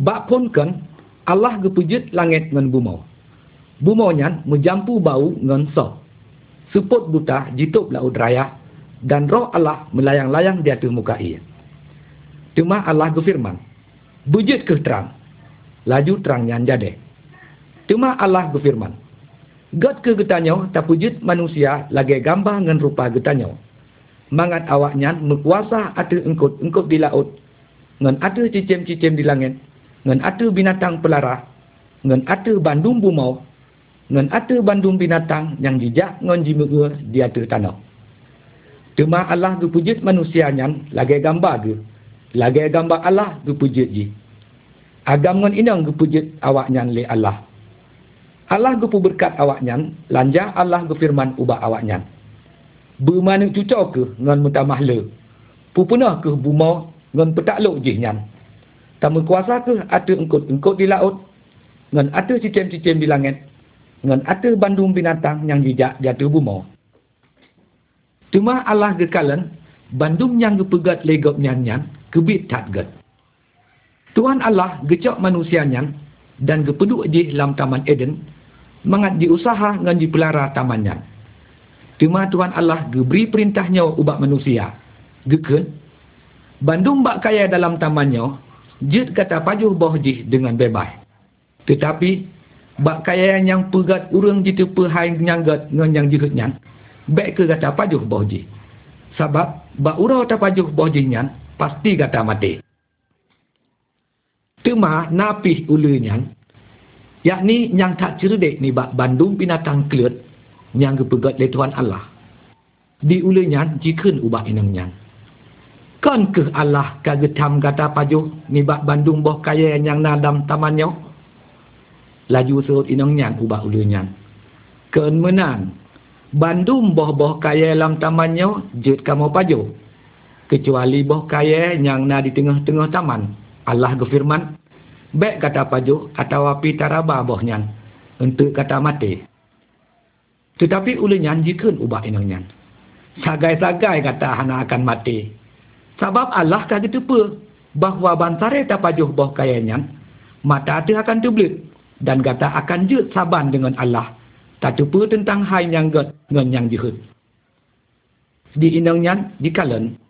Bak pun kan, Allah gepujit langit ngan bumau. Bumau nyan menjampu bau ngan sok. Suput buta jitup laut raya dan roh Allah melayang-layang di atas muka ia. Cuma Allah berfirman, bujit ke terang. Laju terang nyan jadi. Cuma Allah berfirman, God ke getanyo tak pujit manusia lagi gambar ngan rupa getanyo. Mangat awaknya mekuasa ada engkut-engkut di laut. Ngan ada cicim-cicim di langit ngan ada binatang pelara, ngan ada bandung bumau, ngan ada bandung binatang yang jejak ngan jimua di atas tanah. Cuma Allah dipujit manusia nyan lagi gambar ke, lagi gambar Allah dipujit ji. Agam ngan inang dipujit awak nyan le Allah. Allah gupu berkat awak nyan, lanjah Allah gufirman ubah awak nyan. Bermana cucok ke ngan mutamah le, pupunah ke bumau ngan petakluk jih nyan. Kamu kuasa ke ada engkut-engkut di laut, dengan ada cicim-cicim di langit, dengan ada bandung binatang yang jejak atas bumi. Cuma Allah gekalan, bandung yang gepegat legok nyan-nyan, kebit tak get. Tuhan Allah gecok manusia nyan, dan gepeduk di dalam taman Eden, mengat diusaha dengan dipelara tamannya. Cuma Tuhan Allah geberi perintahnya ubak manusia. Geken, bandung bak kaya dalam tamannya, Jid kata pajuh bohjih dengan bebas. Tetapi, bak kayaan yang pegat urang jitu pehai nyanggat dengan yang jihut nyan, baik ke kata pajuh bohjih. Sebab, bak urau tak pajuh bohjih nyan, pasti kata mati. Tuma napih ulu nyan, yakni yang tak cerdik ni bak bandung binatang kelut, yang kepegat le Tuhan Allah. Di ulu nyan, jikun ubah inang nyan. Kan ke Allah kagetam kata pajuh ni bak Bandung boh kaya yang nadam tamannya. Laju surut inong nyan ubah ulu nyan. Kan menang. Bandung boh boh kaya lam tamannya jut kamu pajuh. Kecuali boh kaya yang na di tengah-tengah taman. Allah gefirman. Baik kata pajuh atau api taraba boh nyan. Untuk kata mati. Tetapi ulu nyan jikun ubah inong nyan. Sagai-sagai kata hana akan mati. Sebab Allah kata tepa bahawa bantare tapajuh boh kayanya, mata tu akan terbelit dan kata akan jut saban dengan Allah. Tak tepa tentang hai yang get dengan yang jihud. Di indangnya dikalan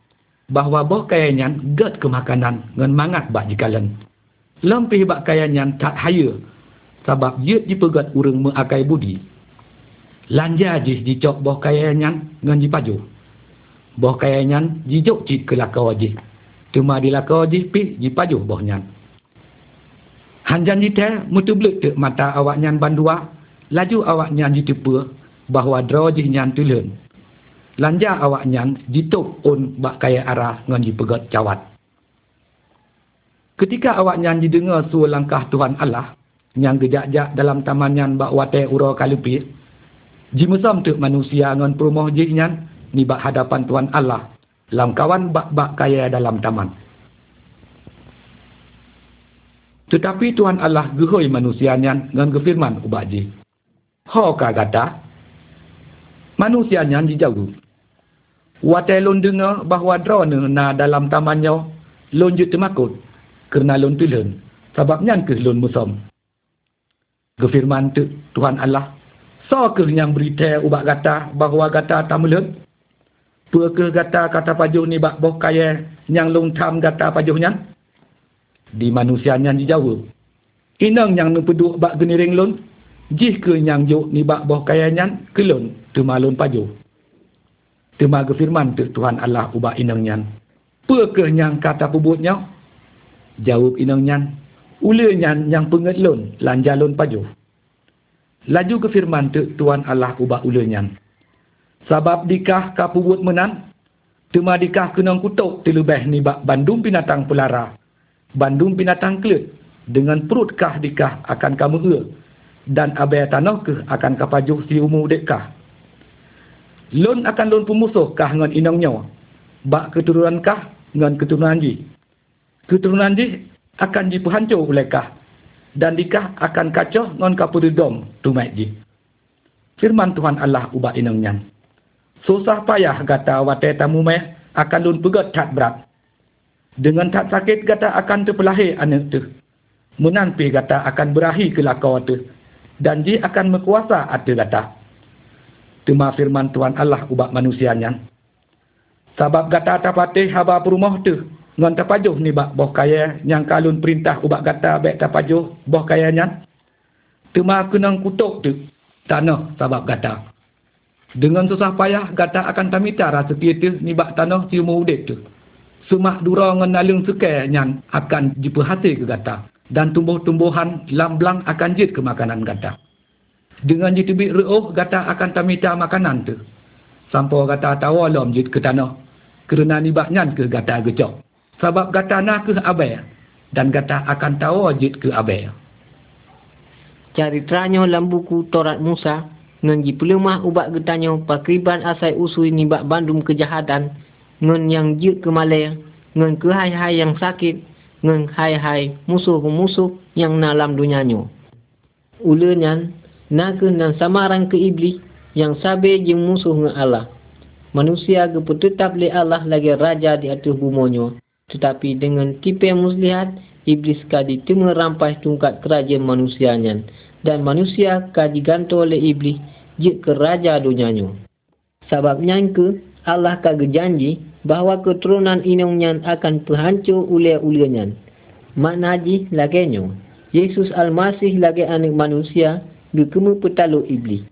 bahawa boh kayanya get kemakanan dengan mangat bak dikalan. Lempih bak kayanya tak haya sebab jut dipegat urang mengakai budi. Lanja jih dicok boh kayanya dengan jipajuh boh kaya nyan jijuk cik ke lakau wajih. Cuma di lakau wajih pi jipajuh boh nyan. Hanjan jite mutu belut ke mata awak nyan bandua. Laju awak nyan jitupa bahawa draw wajih nyan tulen. Lanja awak nyan jituk un bak kaya arah ngan jipegat cawat. Ketika awak nyan didengar suara langkah Tuhan Allah yang gejak-jak dalam taman nyan bak wate ura kalupis, jimusam tu manusia ngan perumoh jih nyan ni bak hadapan Tuhan Allah dalam kawan bak-bak kaya dalam taman. Tetapi Tuhan Allah gehoi manusianya dengan kefirman ubak ji. Ho ka kata, manusianya dijauh. Watai lon dengar bahawa drone na dalam tamannya lon jut temakut kerana lon tulen sebabnya ke lon musom. Kefirman tu Tuhan Allah, so ke yang berita ubak kata bahawa kata tamulut Pukul kata kata pajuh ni bak boh kaya yang long tam kata pajuhnya. Di manusianya dijawab. Inang yang nupeduk bak geniring lun. Jih ke yang juk ni bak boh kaya nyan ke lun tu malun pajuh. Tema firman tu Tuhan Allah ubah inang nyan. Pukul yang kata pubutnya. Jawab inang nyan. Ula nyan yang penget lun lanja lun pajuh. Laju ke firman tu Tuhan Allah ubah ula nyan. Sebab dikah kapubut menan, cuma dikah kena kutuk tilubeh ni bandung binatang pelara. Bandung binatang kelut, dengan perut kah dikah akan kamu ur, dan abai tanah ke akan kapajuh si umur dekkah. Lun akan lun pemusuh kah dengan inangnya, bak keturunan kah dengan keturunan ji. Keturunan ji akan diperhancur oleh kah, dan dikah akan kacau dengan kapududom tumai ji. Firman Tuhan Allah ubah inangnya susah payah kata watai tamu meh akan lun pegat tak berat. Dengan tak sakit kata akan terpelahir anak tu. Menanpi kata akan berahi ke lakau itu. Dan dia akan mekuasa ada kata. Tuma firman Tuhan Allah ubat manusianya. Sebab kata tapatih haba perumah tu. Ngan tapajuh ni bak boh kaya yang kalun perintah ubat kata baik tapajuh boh kayanya. Tuma kenang kutuk tu. Tanah sebab kata. Dengan susah payah kata akan tamita rasa itu ni bak tanah cium udip tu. Semak dura ngan nalung sukai yang akan diperhati ke kata. Dan tumbuh-tumbuhan lamblang akan jid ke makanan kata. Dengan jitubik reuh kata akan tamita makanan tu. Sampai kata tawa lom jid ke tanah. Kerana ni baknyan ke kata gecok. Sebab kata nak ke abai. Dan kata akan tawa jid ke abai. Caritranya dalam buku Torat Musa. Ngan ji pelemah ubat getanya pakriban asai usui nibak bandum kejahatan. Ngan yang jid ke malaya. Ngan ke hai-hai yang sakit. Ngan hai-hai musuh-musuh yang dalam dunianya. Ulenyan naga dan samaran ke iblis yang sabe je musuh dengan Allah. Manusia ke tetap le Allah lagi raja di atas bumonyo. Tetapi dengan tipe muslihat, iblis ka ditengah rampai tungkat kerajaan manusianya. Dan manusia ka diganto oleh iblis je ke raja dunianya. Sebabnya ke Allah ka janji bahawa keturunan inongnya akan terhancur oleh-olehnya. Makna ji lagenya. Yesus Al-Masih lagi anak manusia gekemu petalu iblis.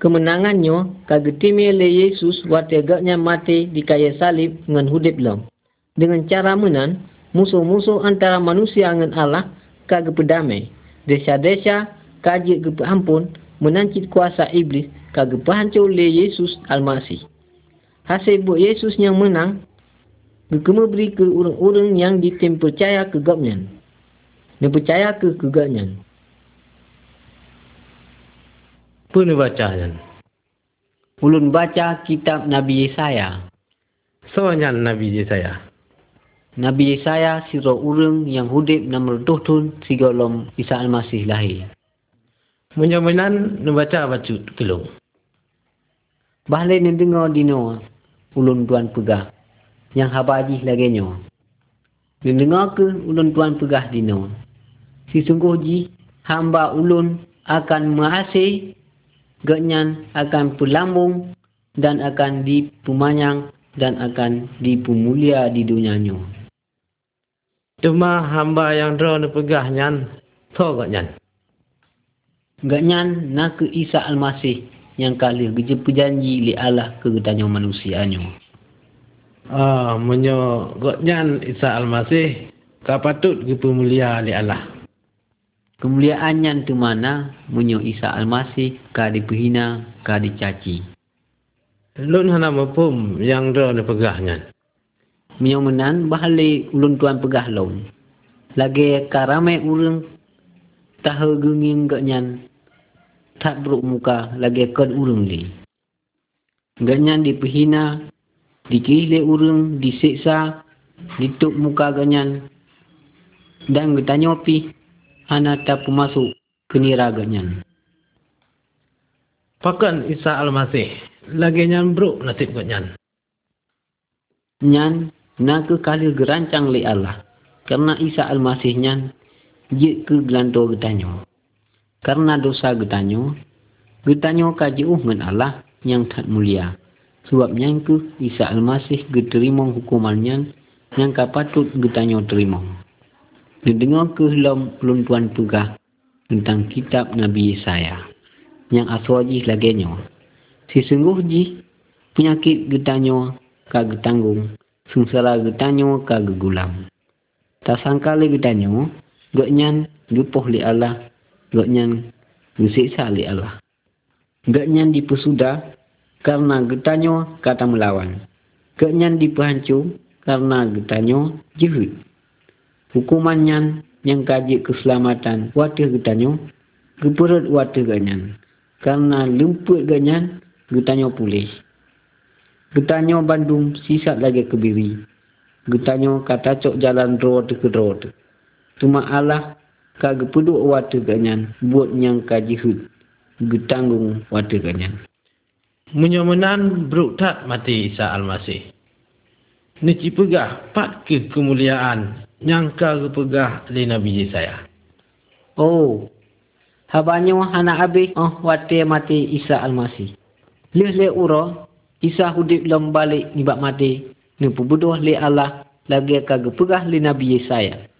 Kemenangannya kagetimi oleh Yesus waktu agaknya mati di kaya salib dengan hudib lam. Dengan cara menan, musuh-musuh antara manusia dengan Allah kagak perdamai. Desa-desa kajik ke ampun menancit kuasa iblis pahancur oleh Yesus Al-Masih. Hasil buat Yesus yang menang, gekemu beri ke orang-orang yang ditim percaya ke gapnya. Dan percaya ke kegapnya. Apa ni bacanya? Ulun baca kitab Nabi Yesaya. Soalnya Nabi Yesaya. Nabi Yesaya siro urang yang hudib nomor tuhun sigolom Isa Al-Masih lahir. Menyamanan membaca baca kelong. Bahlai ni dengar dino ulun tuan pegah. Yang habaji lagi nyo. Ni dengar ke ulun tuan pegah dino. Si sungguh ji hamba ulun akan mengasih genyan akan pelambung dan akan dipumanyang dan akan dipemulia di dunianya. Cuma hamba yang draw ni pegah nyan, so gak nyan. Gak nyan nak ke Isa Al-Masih yang kali geje perjanji li Allah ke getanya manusianya. Ah, menyo gak nyan Isa Al-Masih kapatut ke pemulia li Allah. Kemuliaannya tu mana munyo Isa Al-Masih ka dipehina ka dicaci. Lun hana mapum yang do ni pegahnya. Munyo menan bahali ulun tuan pegah lon. Lagi karame urang tahu genging ganyan tak beruk muka lagi kan urang li. Ganyan dipehina dikih le urang disiksa dituk muka ganyan dan bertanya pi anata pemasuk ke niraganya. Pakan Isa Al-Masih lagi nyan bro nasib kat nyan. Nak ke kali gerancang li Allah. Karena Isa Al-Masih nyan je ke gelanto getanyo. Karena dosa getanyo, getanyo kaji dengan Allah yang tak mulia. Sebab yang ke Isa Al-Masih geterima hukumannya yang kapatut getanyo terima. Didengar ke dalam peluntuan pegah tentang kitab Nabi Yesaya yang aswaji laginya. Sesungguh ji penyakit getanyo kagak tanggung, sengsara getanyo kagak gulam. Tak sangka le getanyo, gaknyan lupuh li Allah, gaknyan gusiksa li Allah. Gaknyan dipesuda karena getanyo kata melawan. Gaknyan dipehancur karena getanyo jihud hukumannya yang kaji keselamatan wadah getanyo geperut wadah ganyan karena lemput ganyan getanyo pulih getanyo bandung sisat lagi kebiri getanyo kata cok jalan road ke road cuma Allah ka gepeduk wadah ganyan buat yang kaji hud getanggung wadah ganyan Menyomenan bruk tak mati Isa Al-Masih. Nici pegah pat ke kemuliaan nyangka kepegah li Nabi Yesaya. Oh, habanyo anak abis oh wate mati Isa Almasih. Leh le uro, Isa hudip lom balik nibak mati, nempu budoh le Allah lagi kagak pegah le Nabi Yesaya.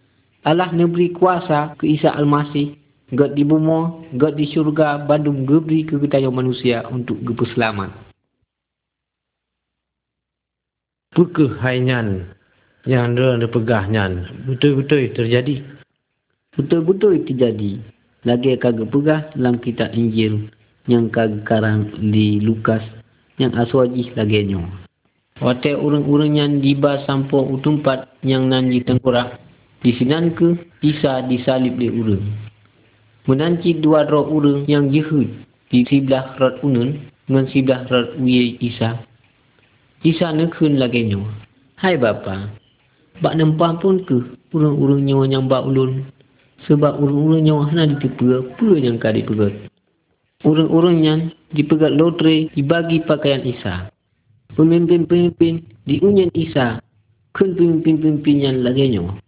Allah neberi kuasa ke Isa Almasih, God di bumi, God di syurga, bandung geberi ke kita manusia untuk gepu selamat. Pekehainyan yang dia pegahnya betul-betul terjadi. Betul-betul terjadi. Lagi kagak pegah dalam kitab Injil yang kagak karang di Lukas yang aswajih lagi nyo. Wate urang-urang yang diba sampo utumpat yang nanji tengkorak. Di sinan ke Isa disalib di urang. Menanci dua roh urang yang jehud di sebelah rot unun dengan sebelah rot uye Isa. Isa nekun lagi nyo. Hai bapa, bak nempah pun ke urang-urang nyawa yang bak ulun. Sebab urang-urang nyawa hana ditipu apa yang kadi pegat. Urang-urang yang dipegat lotre dibagi pakaian Isa. Pemimpin-pemimpin diunyan Isa. Kun pemimpin-pemimpin yang lagi nyawa.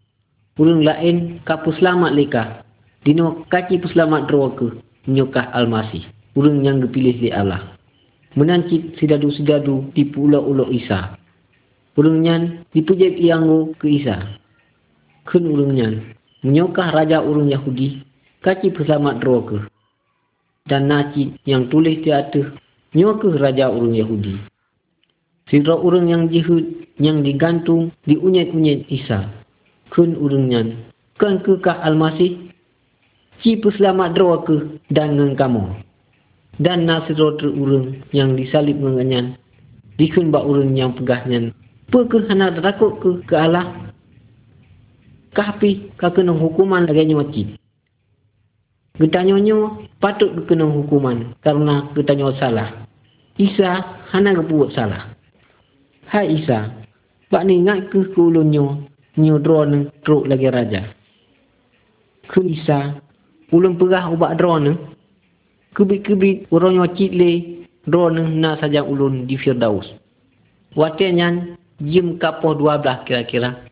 Urang lain kapu selamat leka. Dino kaki peselamat roh ke menyokah almasih. Urang yang dipilih di Allah. Menancit sidadu-sidadu di pulau-ulau Isa. Urang yang dipujat ianggu ke Isa. Kun urang yang menyokah raja urang Yahudi. Kaki peselamat roh ke. Dan naci yang tulis di atas nyokah raja urang Yahudi. Sidra urang yang jihud yang digantung di unyet-unyet Isa. Kun urang yang kan kekah almasih Ci peselamat doa ke dan dengan kamu. Dan nasiro terurung yang disalib mengenyan. Dikun bak urung yang pegahnya. Apa ke hendak takut ke ke Allah? Kapi kena hukuman lagi nyoci. Getanyonyo patut kena hukuman karena getanyo salah. Isa hana kebuat salah. Hai Isa, bak ni ngat ke kulunyo drone truk lagi raja. Ke Isa ulun perah ubat drone kebit-kebit orang nyocit le drone na saja ulun di Firdaus. Watiannya jim kapoh dua belah kira-kira.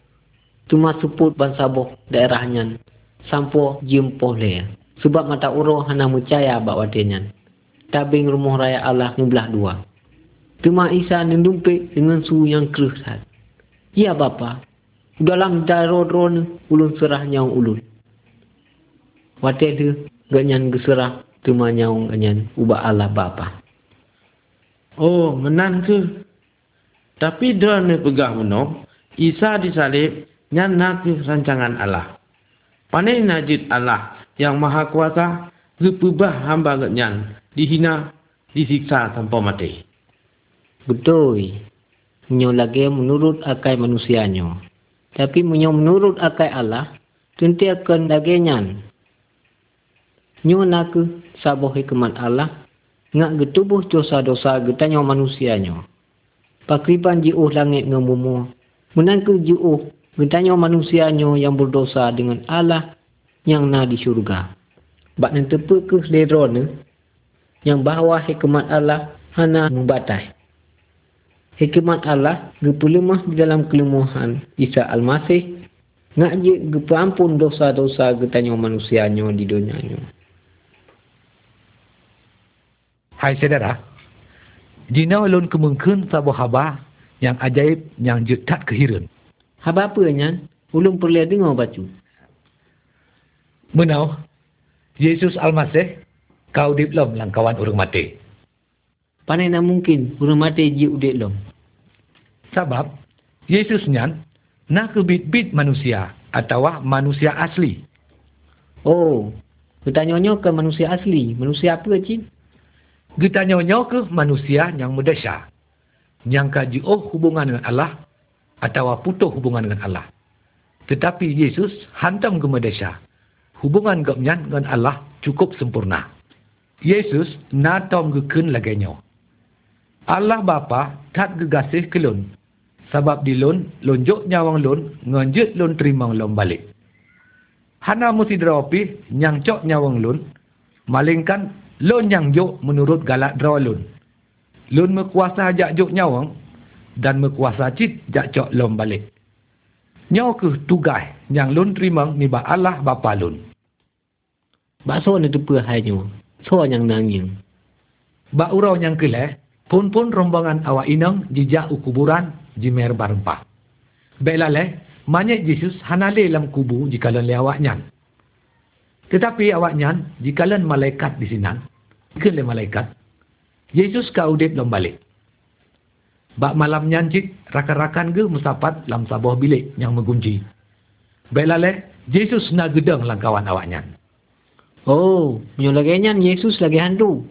Cuma suput bansaboh daerahnya. Sampo jim poh le. Sebab mata uro hana percaya bak watiannya. Tabing rumah raya Allah mubelah dua. Cuma Isa nendumpik dengan suhu yang kerusat. Ya bapa, dalam daerah drone ulun serah nyawang ulun. Wate tu ganyan geserah cuma nyawang ganyan ubah Allah bapa. Oh, menan ke? Tapi dia ni pegah menong, Isa disalib nyana ke rancangan Allah. Panai najid Allah yang maha kuasa, gepubah hamba ganyan, dihina, disiksa tanpa mati. Betul. Menyo lagi menurut akai manusianya. Tapi menyo menurut akai Allah, tentu akan lagi nyan nyo nak saboh hikmat Allah ngak getubuh dosa-dosa getanya manusianya. Pakriban jiuh langit ngemumu menangku jiuh getanya manusianya yang berdosa dengan Allah yang na di syurga. Bak nan tepe ke ledrone yang bahawa hikmat Allah hana membatai hikmat Allah gepulemah di dalam kelemahan Isa Al-Masih ngak je gepampun dosa-dosa getanya manusianya di dunianya Hai saudara, jina ulun kemungkin sabu haba yang ajaib yang jutat kehiran. Haba apa nya? Ulun perlu dengar baca. Menau, Yesus Almasih, kau diplom langkawan orang mati. Panai nak mungkin orang mati ji udik lom. Sebab, Yesus nyan, nak kebit-bit manusia atau manusia asli. Oh, bertanya ke manusia asli. Manusia apa, Cik? Kita nyonya ke manusia yang merdesa. Yang kaji oh hubungan dengan Allah. Atau putus hubungan dengan Allah. Tetapi Yesus hantam ke merdesa. Hubungan gapnya dengan Allah cukup sempurna. Yesus natom ke kun laganya. Allah Bapa tak gegasih ke lun. Sebab di lun, lonjok nyawang lun, nganjut lun terima lun balik. Hana mesti derapi, nyangcok nyawang lun, malingkan Lun yang juk menurut galak draw lun. Lun mekuasa jak juk nyawang dan mekuasa cit jak cok lom balik. Nyaw ke tugai yang lun terima ni ba Allah bapa lun. Bak so ni tepa hai nyo. So yang nanging. Bak urau yang kele, pun-pun rombongan awak inang jijak u kuburan jimer barempah. Belale, manyek Yesus hanale dalam kubu jika le awak nyan. Tetapi awak nyan, jika malaikat di sinan, ke le malaikat, Yesus ka udip lom balik. Bak malam nyanjit, rakan-rakan ke musapat dalam sabuah bilik yang mengunci. Belale, Yesus nak gedang langkawan awak nyan. Oh, nyan Yesus lagi hantu.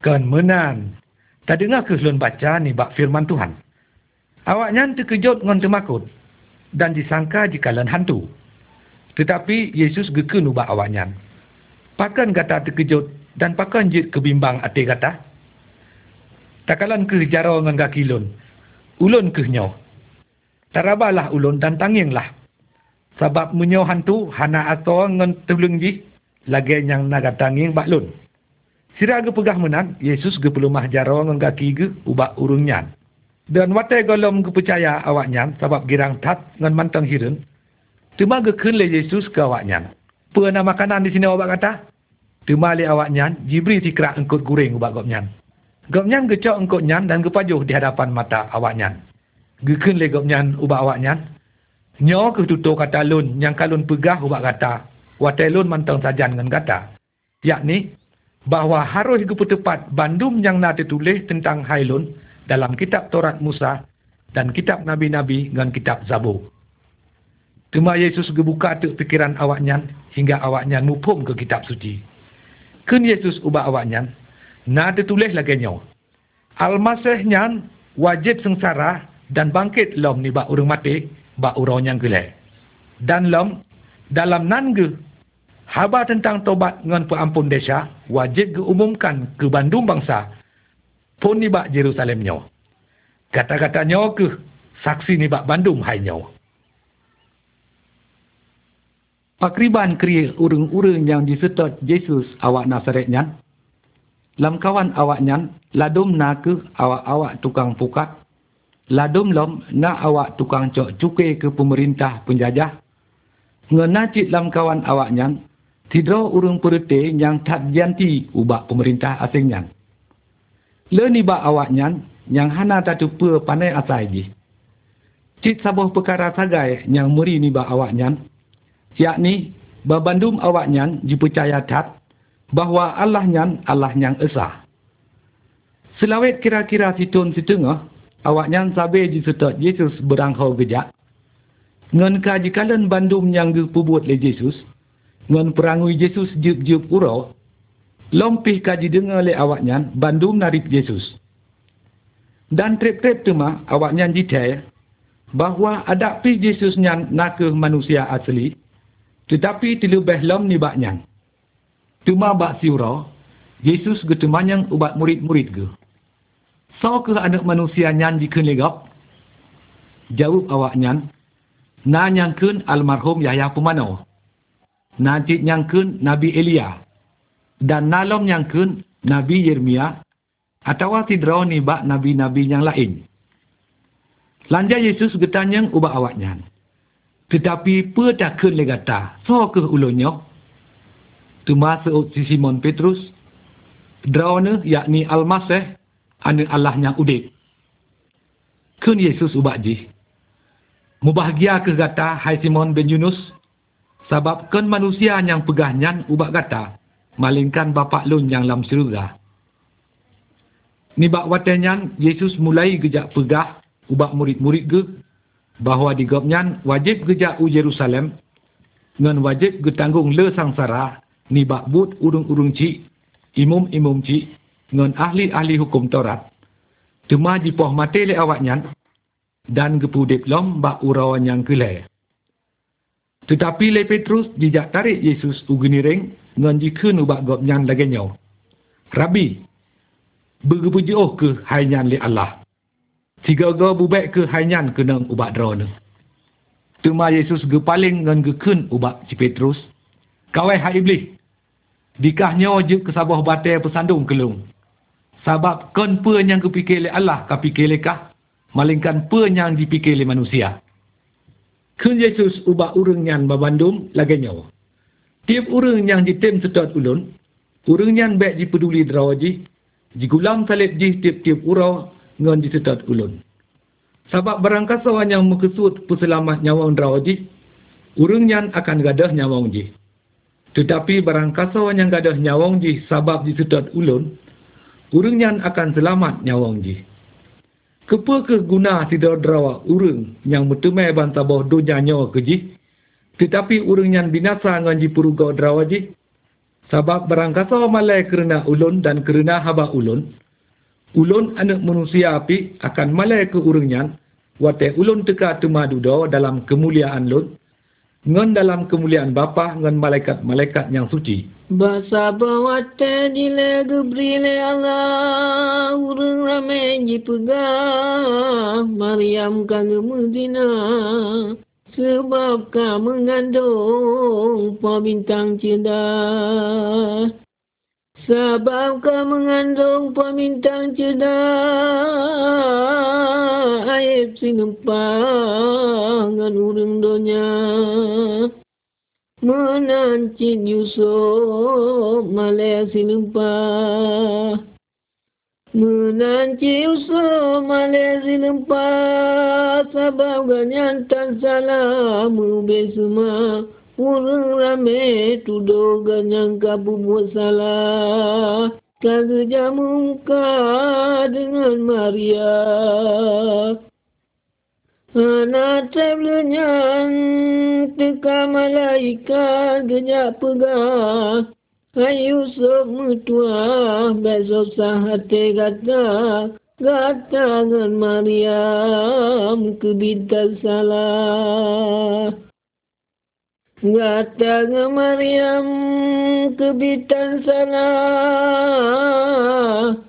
Kan menan. Tak dengar ke selun baca ni bak firman Tuhan. Awak nyan terkejut dengan temakut. Dan disangka jika lan hantu. Tetapi Yesus geken ubah awak nyan. Pakan kata terkejut dan pakan jit kebimbang hati kata. Takalan ke jaro dengan kaki ulun. Ulun ke nyo. Tarabalah ulun dan tanginglah. Sebab menyo hantu hana ato dengan tebelung. Lagi yang naga tanging bak lun. Sira ge pegah menang, Yesus ge pelumah jaro dengan kaki ge ubak urung nyan. Dan watai golom ge percaya awak nyan sebab girang tat dengan mantang hirun. Tuma ge le Yesus ke awak nyan. Pernah makanan di sini awak kata? Tuma le awak nyan, jibri tikrak engkut guring ubak gop nyan. Gop nyan gecok engkau nyan dan gepajuh di hadapan mata awak nyan. Gekun le gop nyan ubak awak nyan. Nyo ke tutur kata lun yang kalun pegah ubak kata. Watai lun mantang sajan dengan kata. Yakni, bahawa harus ke tepat bandum yang nak ditulis tentang Hailun dalam kitab Taurat Musa dan kitab Nabi-Nabi dengan kitab Zabur. Cuma Yesus gebuka tu fikiran awak nyan hingga awak nyan mupum ke kitab suci. Kun Yesus ubah awak nyan, Na ditulis lagi nyo. Al-Masih nyan wajib sengsara dan bangkit lom ni bak urung mati, bak urau yang gelai. Dan lom, dalam nange, haba tentang tobat dengan perampun desa, wajib diumumkan ke Bandung bangsa, pun ni bak Jerusalem nyo. Kata-kata nyo ke, saksi ni bak Bandung hai nyo. Pakriban kriya urung-urung yang disetot Yesus awak Nazaret nyan, Lam kawan awak nyan, ladum na ke awak-awak tukang pukat. Ladum lom na awak tukang cok cukai ke pemerintah penjajah. Ngena cik lam kawan awak tidro urung perute yang tak janti ubak pemerintah asing nyan. Le ni bak awak nyan, yang hana tak tupa panai asai ji. Cik sabuh perkara sagai yang muri ni bak awak nyan, yakni, babandum awak nyan dipercaya tak, bahawa Allah nyan Allah yang esa. Selawet kira-kira situn situngah, awak nyan sabi di setot Yesus berangkau gejak. Ngan kajikalan bandum yang dipubuat le Yesus, ngan perangui Yesus jup-jup urau, lompih kaji dengar le awak nyan bandum narip Yesus. Dan trip-trip tu mah awak nyan jitai, bahawa ada pi Yesus nyan nak manusia asli, tetapi terlebih lom ni bak nyan. Cuma bak siura, Yesus ge temanyang ubat murid-murid ge. So ke anak manusia nyan dikeun legap? Jawab awak nyan, na nyangkeun almarhum Yahya Pemano. Na cik nyangkeun Nabi Elia. Dan nalom nyangkeun Nabi Yeremia atau tidro ni bak nabi-nabi yang lain. Lanja Yesus getanyang ubah awak nyan. Tetapi pe tak keun legata, so ke ulunyo? termasuk si Simon Petrus, Drawana yakni Al-Masih, anak Allah yang udip. Kun Yesus ubak ji. Mubahagia ke kata Hai Simon bin Yunus, sebab kun manusia yang pegahnya ubak kata, malingkan bapak lun yang dalam syurga. Ni bak watanyan, Yesus mulai gejak pegah ubak murid-murid ke, bahawa di gopnyan wajib gejak u Jerusalem, dengan wajib getanggung le sangsara ni bak but urung-urung cik, imum-imum cik, dengan ahli-ahli hukum Taurat. Cuma jipoh mati le awaknya, dan gepu diplom bak urawan yang kelai. Tetapi le Petrus dijak tarik Yesus ugini ring, dengan jikun ubak gopnya lagi nyaw. Rabi, bergepu jauh ke hainyan le Allah. Tiga-ga bubek ke hainyan kena ubak drone. Tuma Yesus gepaling dengan gekun ubak si Petrus. Kawai hai iblis, Dikahnya wajib ke sabah batai pesandung kelung. Sebab kon pe yang kepikir oleh Allah ka fikir lekah. Malingkan pe yang dipikir oleh manusia. Kun Yesus ubah urung yang babandum lagi nyawa. Tiap orang yang jitim sedot ulun, orang yang baik dipeduli derawaji, jigulam salib ji tiap-tiap urau ngan disedot ulun. Sebab barang kasawan yang mengkesut puselamat nyawang derawaji, orang yang akan gadah nyawang ji. Tetapi barang kasawan yang gadah nyawang ji sebab disedot ulun, orang yang akan selamat nyawang ji. Kepa ke guna tidak derawa orang yang bertemai bantah bawah dunia nyawa keji, tetapi orang yang binasa dengan jipuruga derawaji, sebab barang kasau malai kerana ulun dan kerana haba ulun, ulun anak manusia api akan malai ke orang yang, wate ulun teka temadudo dalam kemuliaan lun, ngan dalam kemuliaan bapa ngan malaikat-malaikat yang suci. Basa bawate dile gebrile Allah urang ramai jipegah Maryam kang Medina sebab kau mengandung pembintang cerdas. Sebab kau mengandung pembintang cerdas. Ayat sinempang urung dunia. Menancit Yusuf malai sinempang. Menanci usul Malaysia lempas Sabab ganyan tak salah Mubih semua Orang ramai tuduh ganyan kapu buat salah. Kerja muka dengan Maria. Anak tablenyan Teka malaikat Gejak pegang Ayu semua besok sahate gata gata dengan Maryam kebintan salah. Gata dengan Maryam kebintan salah.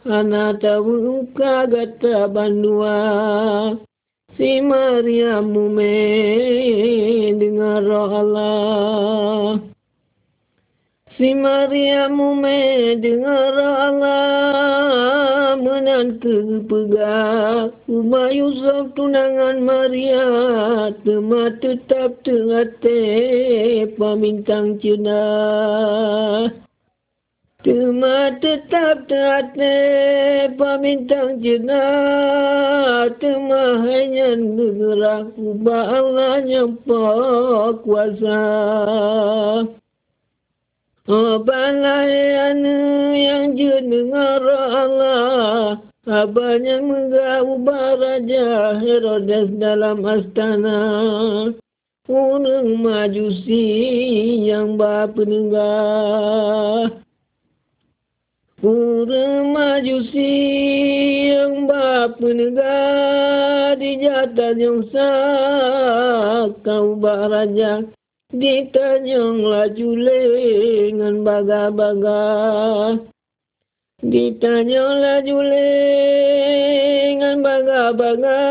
Anak tahu muka gata bandua. Si Maryam mume dengar roh Allah. Si Maria mume dengar Allah menantu pegak Rumah Yusuf tunangan Maria Tema tetap tengate pamintang cina. Tema tetap tengate pamintang cina. Tema hanya Ubah Allah nyampak kuasa. Apalagi yang dengar Allah Abahnya menggabah Raja Herodes dalam astana. Orang majusi yang bapa nenggah Orang majusi yang bapa nenggah Di jatan yang sah kau Raja Ditanyang laju lengan baga-baga. Ditanyang laju lengan baga-baga.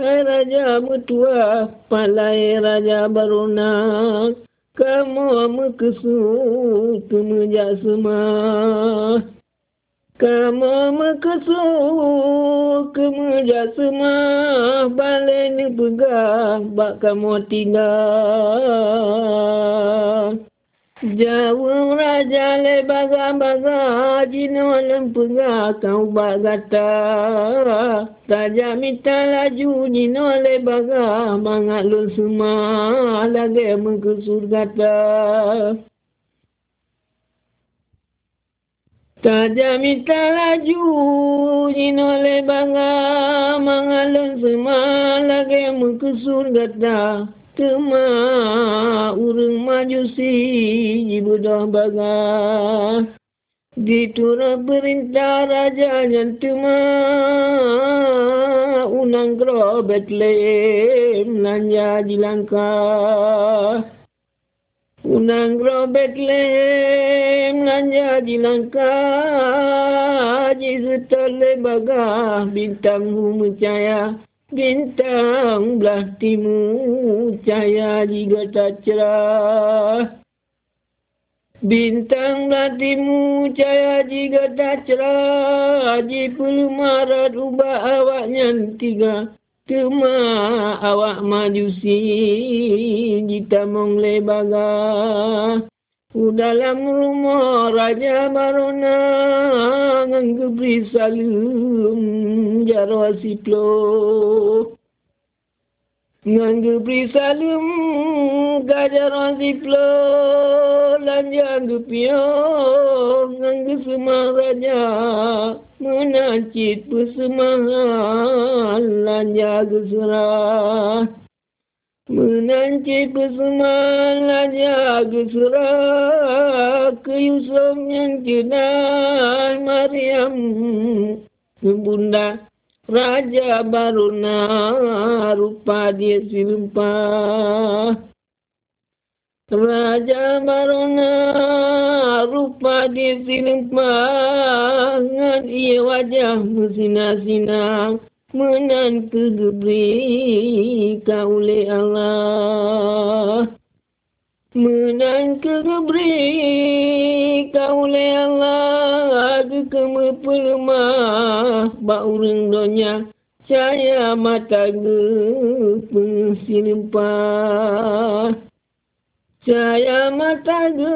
Hai Raja Mutua, palai Raja Barunak. Kamu mekesut kemejak semua. Kamu mekesuk kemeja semua Balik ni pegang Bak kamu tinggal Jauh raja le baga-baga lem pegang kau bak gata Raja minta laju Jino le baga Mangat semua Lagi mekesut gata minta laju Jinole bangga Mangalun semua Lagi mengkesur gata Tema Urung majusi Jibudah bangga Ditura perintah raja yang tema Unang kro Bethlehem Lanja jilangkah Unang gro Bethlehem nanya di langka tole baga bintang mencaya Bintang belah timur cahaya jika tak cerah. Bintang belah timur cahaya jika tak cerah. Haji perlu marat ubah awaknya tiga Kema awak majusi Jita mongle baga U dalam rumah Raja Barona Nggebri salum Jarwa siplo. Nggebri salum Gajarwa siplo. Lanja ngepio Ngge semua raja Menacit persembahan Lanja geserah Menancik persembahan jaga surah ke Yusuf yang jenah Maryam. Bunda Raja Baruna rupa dia silempah Raja Baruna rupa dia silempah Ngan ia wajah bersinar-sinar menan kegebri kaule Allah. Menan kegebri kaule Allah. Ke keme pelemah ba urang donya. Caya mata ge pensilempah Caya mata ge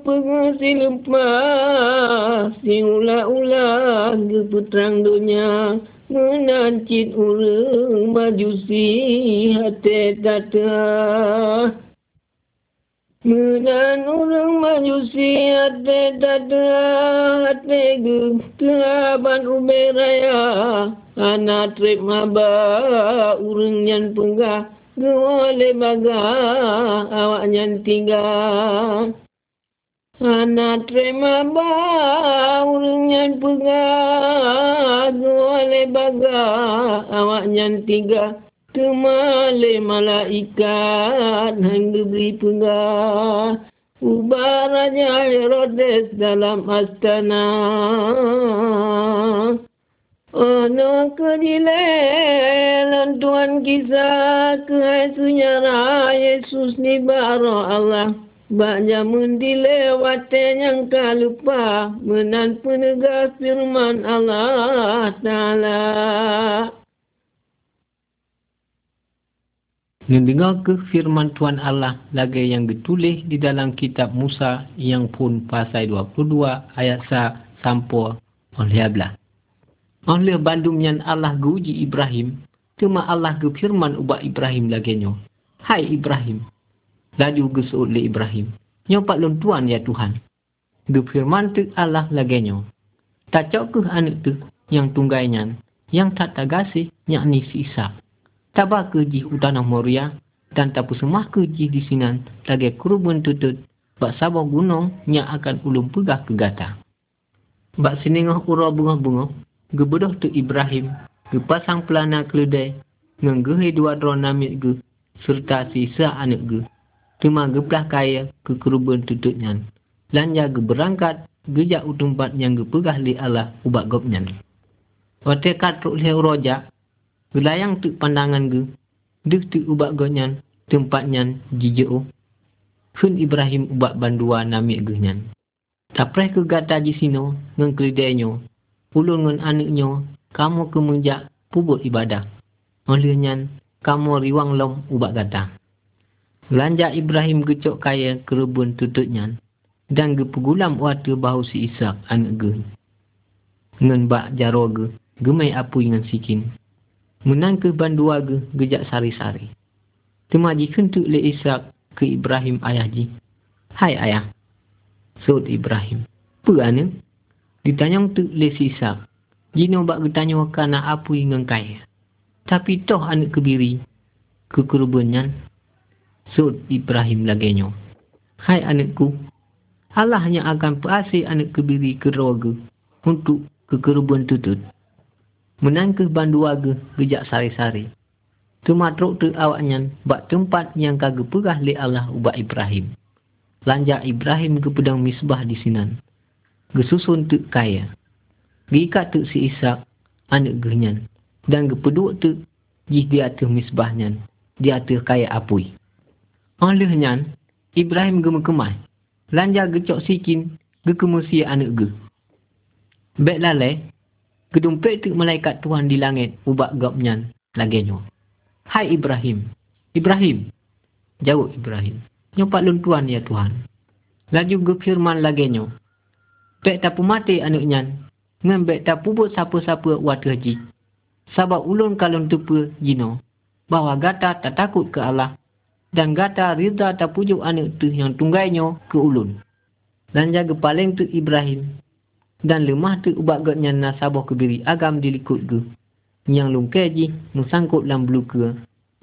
pensilempah si ula-ula ge putrang donya menancit urang majusi hati tata menan urang majusi hati tata hati ge kelaban uberaya anak trip maba urang yang penggah Gawale baga awak nyan tinggal Anak terima ba urang nyan pegah Gawale baga awak nyan tiga Kemale malaikat hang beri pegah Ubah Raja Herodes dalam astana. Ono kedilelan Tuhan kisah ke senyara Yesus ni baro Allah Banyak mendilewati yang kalupa Menan penegak firman Allah Ta'ala Mendengar ke firman Tuhan Allah lagi yang ditulis di dalam kitab Musa yang pun pasal 22 ayat sa sampai oleh ablah. Oleh bandum yang Allah guji Ibrahim, cuma Allah ke firman ubah Ibrahim lagi. Hai Ibrahim. Laju gesut le Ibrahim. Nyo pak lon tuan ya Tuhan. Ge firman tu Allah lagi nyo. Tak cok ke anak tu yang tunggainya, yang tak tagasih yakni si Isa. Tabak ke jih utanah Moria dan tapu semah ke jih di sinan lagi kurubun tutut bak sabah gunung yang akan ulum pegah ke gata. Bak siningah ura bunga-bunga Gebedoh tu Ibrahim, gepasang pelana keledai, ngan gehe dua drone namik ge, serta sisa anak ge. Cuma geplah kaya ke kerubun tututnya. Lanja ge berangkat, gejak utumpat yang gepegah li Allah ubat gopnya. Wate katruk lihat roja, gelayang tu pandangan ge, dek tu ubat gopnya, tempatnya jijau. Hun Ibrahim ubat bandua namik ge nyan. Taprai ke gata di sino, ngan keledainya, ulun ngan anaknya, kamu kemenjak pubut ibadah. Olehnya, kamu riwang lom ubak gata. Belanja Ibrahim gecok kaya kerebun tututnya, dan gepegulam waktu bahu si Ishak anak ge. Ngan bak jaro ge, gemai apu dengan sikin. Menang ke bandua ge, gejak sari-sari. Temaji kentuk le Ishak ke Ibrahim ayah ji. Hai ayah. Sud Ibrahim. Apa anak? Ditanya tu le sisa. Jino bak getanya kana apa yang kaya. Tapi toh anak kebiri. Kekerubannya. Sud Ibrahim lagenyo. Hai anakku. Allah hanya akan perasai anak kebiri ke roga. Untuk kekeruban tutut. Menang ke bandu warga gejak sari-sari. Tumatruk tu awaknya bak tempat yang kagak pegah le Allah ubat Ibrahim. Lanjak Ibrahim ke pedang misbah di sinan gesusun tu kaya. Gikat tu si Ishak, anak genyan. Dan gepeduk tu, jih di atas misbahnya, di atas kaya apui. Olehnya, Ibrahim gemekemai. Lanja gecok sikin, gekemusi anak ge. Bek lalai, gedumpek tu malaikat Tuhan di langit, ubak gopnya, Lagenya. Hai Ibrahim. Ibrahim. Jawab Ibrahim. Nyopak lun tuan ya Tuhan. Laju gepirman lagenya. Pek tapu mati anaknya. Ngembek tapu buat siapa-siapa waktu haji. Sabab ulun kalon tupu jino. Bahawa gata tak takut ke Allah. Dan gata rida tak pujuk anak tu yang tunggainya ke ulun. Dan jaga paling tu Ibrahim. Dan lemah tu ubak gotnya nasabah kebiri agam dilikut ke. Yang lungkai ji nusangkut dalam beluka.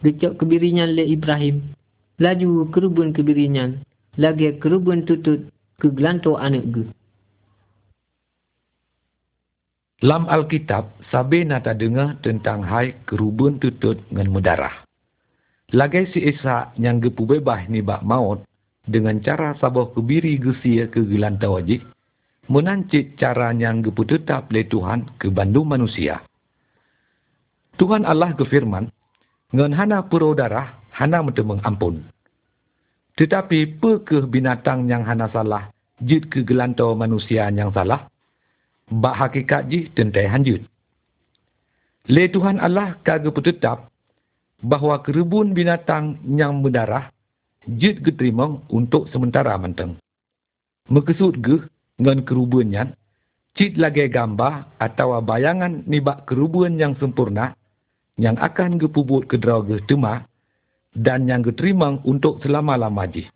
Gecok kebirinya le Ibrahim. Laju kerubun kebirinya. Lagi kerubun tutut ke gelanto anak ge. Lam Alkitab, sabi nata dengar tentang hai kerubun tutut dengan mudarah. Lagi si Isa yang gepu bebah ni bak maut dengan cara sabah kebiri gesia ke gelantau wajib, menancit cara yang gepu tetap le Tuhan ke bandu manusia. Tuhan Allah kefirman, ngan hana puro darah, hana mentemeng ampun. Tetapi pe ke binatang yang hana salah, jid ke gelantau manusia yang salah, bak hakikat ji tentai hanjut. Le Tuhan Allah kagak tetap bahawa kerubun binatang yang mendarah jid geterima untuk sementara menteng. Mekesud ge ngan kerubunnya, cid lagi gambar atau bayangan nibak kerubun yang sempurna yang akan gepubut ke draw ge dan yang geterima untuk selama-lama ji.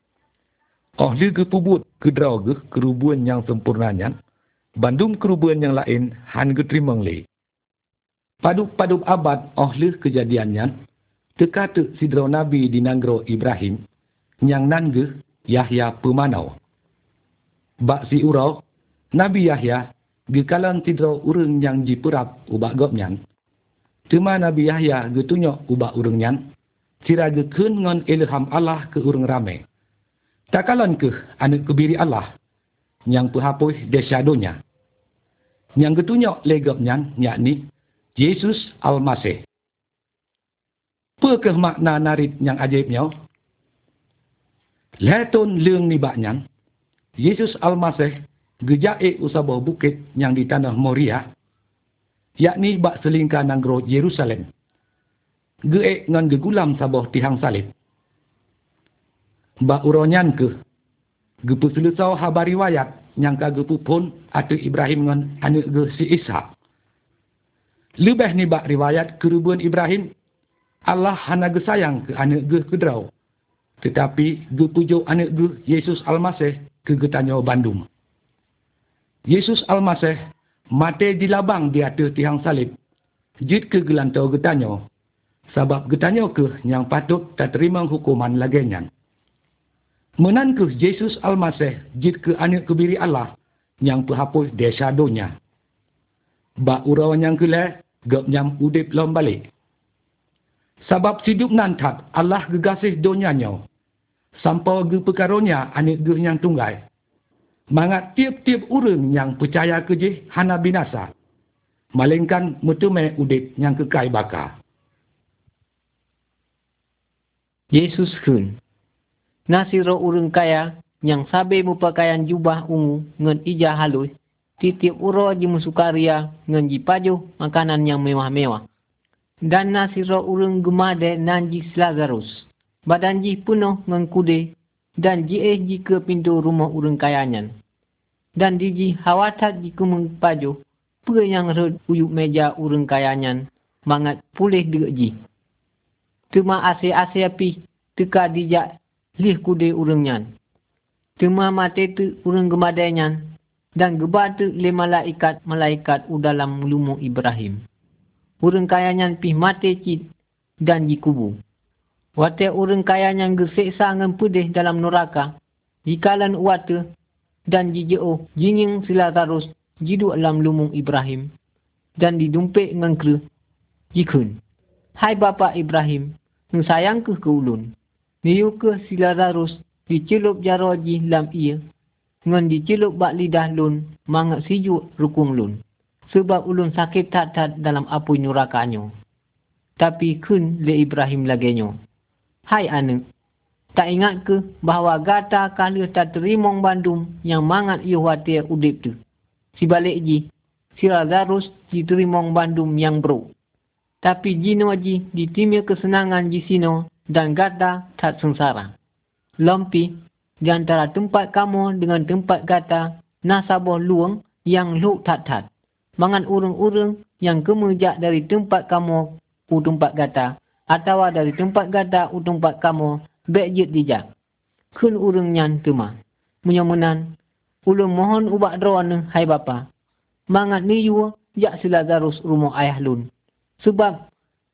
Oh li gepubut ke draw ge kerubun yang sempurnanya, bandung kerubun yang lain han geterima le. Paduk-paduk abad oh li kejadiannya, teka-tek sidro Nabi di Nanggro Ibrahim, yang nangge Yahya pemanau. Bak si urau, Nabi Yahya gekalan sidro urang yang jiperap ubak gopnyan. Cuma Nabi Yahya getunyok ubak urang nyan, sira gekun ngon ilham Allah ke urang ramai. Takalan ke anak kebiri Allah yang pehapuh desyadonya. Yang getunyok legopnyan yakni Yesus Al-Masih. Apakah makna narit yang ajaibnya? Letun leung ni baknyan, Yesus Al-Masih gejaik usabah bukit yang di tanah Moria, yakni bak selingkah nanggro Yerusalem. Geek ngan gegulam sabah tihang salib. Bak uronyan ke, gepu selusau habar riwayat yang kagepu pun atau Ibrahim ngan anak ge si Ishak. Lebih ni bak riwayat kerubuan Ibrahim Allah hanya gesayang ke anak ge kedrau. Tetapi ge pujuk anak ge Yesus Almasih ke getanyo Bandung. Yesus Almasih mati di labang di atas tiang salib. Jid ke gelantau getanyo. Sebab getanyo ke yang patut tak terima hukuman laginya. Menan ke Yesus Almasih jid ke anak kebiri Allah yang penghapus desa donya. Bak urau yang kelih, gap nyam udip lom balik. Sebab hidup nantat Allah gegasih donyanya. Sampai ge perkaronya anak ge yang tunggal. Mangat tiap-tiap orang yang percaya ke je hana binasa. Malingkan mutume udip yang kekai bakar. Yesus kun. Nasiro orang kaya yang sabe mupakaian jubah ungu ngan ijah halus. Titiap uro ji musukaria ngan jipaju makanan yang mewah-mewah dan nasiro urung gemade nanji Lazarus. Badan ji penuh mengkude dan ji eh ji ke pintu rumah urung kayanyan. Dan di ji hawatat ji ke mengpaju, pe yang rod uyuk meja urung kayanyan, mangat pulih dek ji. Tuma ase-ase api, teka dijak lih kude urungnya. Tuma mate tu urung gemadanya, dan gebatu le malaikat-malaikat udalam lumu Ibrahim urang kaya nyan pih mati cit dan jikubu. Wate urang kaya nyan geseksa ngan pudih dalam neraka, jikalan wate dan jijeo jinging sila tarus jidu alam lumung Ibrahim dan didumpik ngan kru jikun. Hai bapa Ibrahim, nang sayang ke ke ulun. Niu ke sila tarus dicelup jaroji lam ia, ngan dicelup bak lidah lun, mangat siju rukung lun sebab ulun sakit tak-tak dalam apu nyurakanyo. Tapi kun le Ibrahim lagenyo. Hai anu, tak ingat ke bahawa gata kali tak terimong bandum yang mangat iyo watir udip tu. Si balik ji, si Lazarus ji terimong bandum yang bro. Tapi jino ji ditimia kesenangan di sino dan gata tak sengsara. Lompi, di antara tempat kamu dengan tempat gata, nasabah luang yang luk tak-tak. Mangan urung-urung yang kemujak dari tempat kamu u tempat gata, atau dari tempat gata u tempat kamu, bek jit dijak. Kun urung nyan tuma. Menyomenan, ulun mohon ubak droan hai bapa. Mangat ni yu, jak sila garus rumah ayah lun. Sebab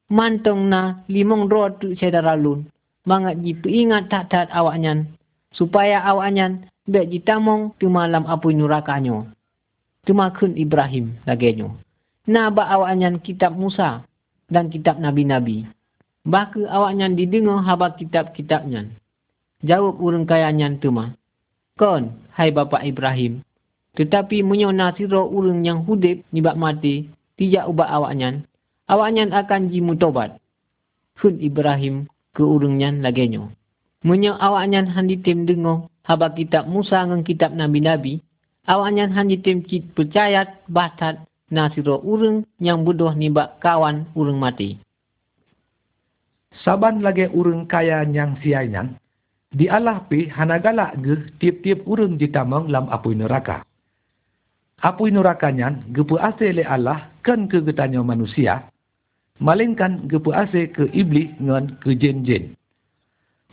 mantong na limong roh tu sedara lun. Mangat ji ingat tak tak awak nyan. Supaya awak nyan bek ji tamong tu malam apu nurakanyo. Tumakun Ibrahim lagenya. Na ba awak nyan kitab Musa dan kitab Nabi-Nabi. Baka awak nyan didengar haba kitab-kitab nyan. Jawab urang kaya nyan tu. Kon, hai bapa Ibrahim. Tetapi menyona siro urang yang hudip nibak mati, tidak ubah awak nyan awaknya akan jimu tobat. Kun Ibrahim ke urungnya lagenya. Munya awaknya handi tim dengo haba kitab Musa ngan kitab Nabi-Nabi. Awaknya handi tim cit percaya batat nasiro urung yang bodoh nibak kawan urung mati. Saban lagi urung kaya yang siainan, di Allah pi hanagalak ge tiap-tiap urung jitamang lam apui neraka. Apui neraka nyan gepu asli Allah kan ke getanya manusia, malingkan gepu ase ke iblis dengan ke jin-jin.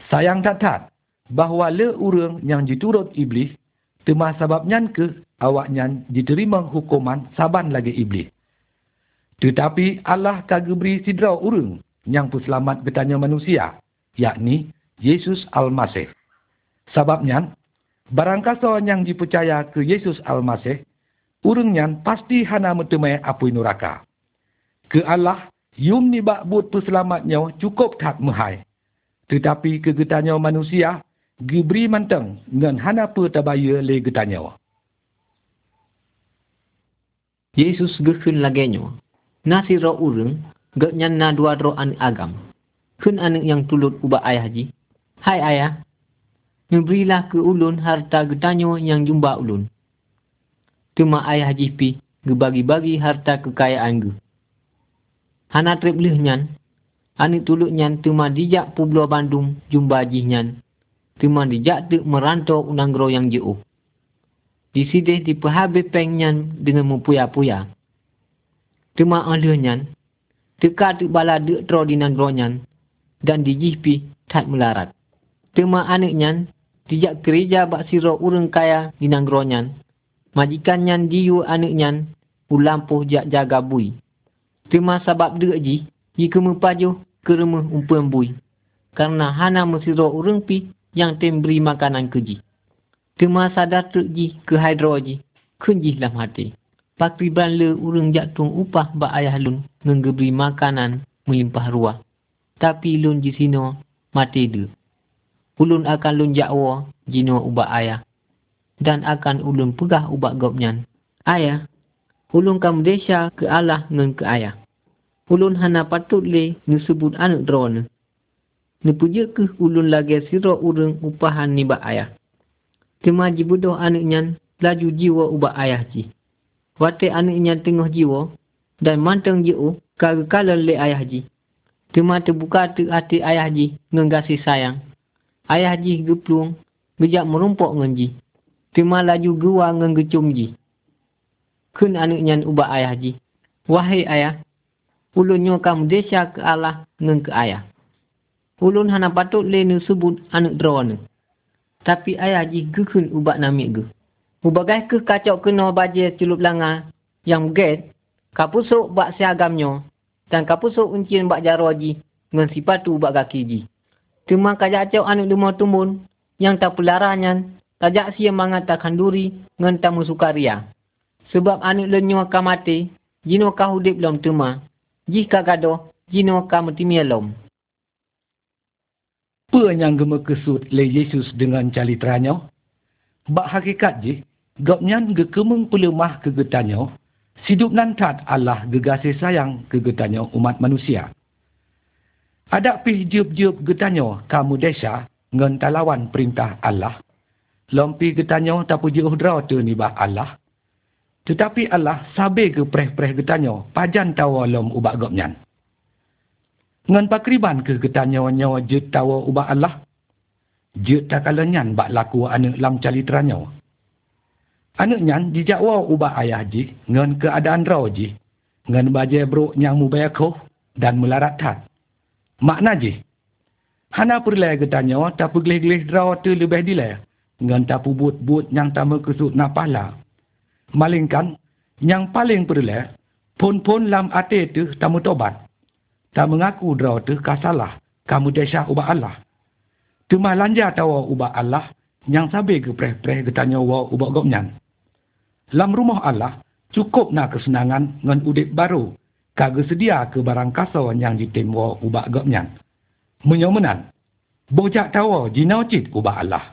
Sayang tak tak, bahawa le urang yang diturut iblis, tema sebabnya ke awaknya diterima hukuman saban lagi iblis. Tetapi Allah kagak beri sidra urang yang puselamat bertanya manusia, yakni Yesus Al-Masih. Sebabnya, barangkasa yang dipercaya ke Yesus Al-Masih, urangnya pasti hana metemai api neraka. Ke Allah Yum ni bak but perselamatnya cukup tak mahai. Tetapi kegetanya manusia, gibri manteng dengan hana pun tabaya le getanya. Yesus gekun lagenya. Nasi roh urung, geknya na dua roh an agam. Kun anak yang tulut ubah ayah ji. Hai ayah, memberilah ke ulun harta getanya yang jumpa ulun. Tuma ayah jipi, gebagi-bagi harta kekayaan ge. Hana trip lih nyan. Ani tuluk nyan tuma dijak Pulau Bandung jumpa jih nyan. Tuma dijak tu merantau unang gro yang jauh. Di sini di pehabe peng nyan dengan mempuya-puya. Tuma alih nyan. Teka tu bala dek tro di nanggro nyan. Dan di jihpi tak melarat. Tuma anak nyan. Dijak kerja bak siro urang kaya di nanggro nyan. Majikan nyan diu anak nyan. Ulampuh jak jaga bui. Tema sebab dia ji, jika mempaju ke rumah umpuan bui. Karena hana mesiro urang pi yang tem beri makanan ke ji. Tema sadar tuk ji ke hydro ji, kunji dalam hati. Pakriban le urang jatuh upah ba ayah lun ngeberi makanan melimpah ruah. Tapi lun ji sino mati dia. Ulun akan lun jakwa jino ubah ayah. Dan akan ulun pegah ubah gopnyan. Ayah, ulun kamu desa ke Allah ngan ke ayah ulun hana patut le sebut anak drone. Ni puja ke ulun lagi siro urung upahan ni ba ayah. Tema jibudoh anak nyan laju jiwa ubah ayah ji. Wate anak nyan tengah jiwa dan manteng jiwa kagak kalan le ayah ji. Tema terbuka tu hati ayah ji ngengasi sayang. Ayah ji geplung gejak merumpok ngen ji. Tema laju gua ngengecum ji. Kun anak nyan ubah ayah ji. Wahai ayah, ulun nyo kam desa ke Allah ngen ke ayah. Ulun hana patut le nu sebut anak drone. Tapi ayah ji gekun ubak namik ge. Ubagai ke kacau kena baje celup langa yang get kapusuk bak siagamnya dan kapusuk uncian bak jaro ji ngen sipatu ubak kaki ji. Cuma kacau anak demo tumbun yang tak pelaranyan tajak sia mangat takkan duri ngen tamu sukaria. Sebab anak lenyo kamate jino kahudip lom tuma jika gadoh jino kamu timialom. Apa yang gema kesut le Yesus dengan calitranya? Bak hakikat je, gopnyan ge kemeng pelemah kegetanya, sidup nantat Allah gegasi sayang kegetanya umat manusia. Ada pih jiup-jiup getanya kamu desa ngan talawan perintah Allah. Lompi getanya tak puji uhdra tu ni bah Allah. Tetapi Allah sabi ke preh-preh getanya, pajan tawa lom ubak gopnyan. Ngan pakriban ke kita nyawa-nyawa jut tawa ubah Allah? Jut tak kalanyan bak laku anak lam calitra nyawa. Anak nyan dijakwa ubah ayah ji, ngan keadaan raw ji, ngan baje bro nyang mubayakoh dan melarat tat. Makna ji, hana perlai kita nyawa tak pergelih-gelih raw tu lebih dilai, ngan tak but-but yang tamu kesut napahlah. Malingkan, yang paling perlai, pun-pun lam ate tu tamu tobat. Tak mengaku draw tu kasalah, kamu desah ubah Allah. Cuma lanja tawa ubah Allah, yang sabi ke preh-preh getanya wa ubah gopnyan. Lam rumah Allah, cukup nak kesenangan ngan udip baru, kagak sedia ke barang kasau yang ditimwa ubah gopnyan. Menyomenan, bojak tawa jinau cit ubah Allah.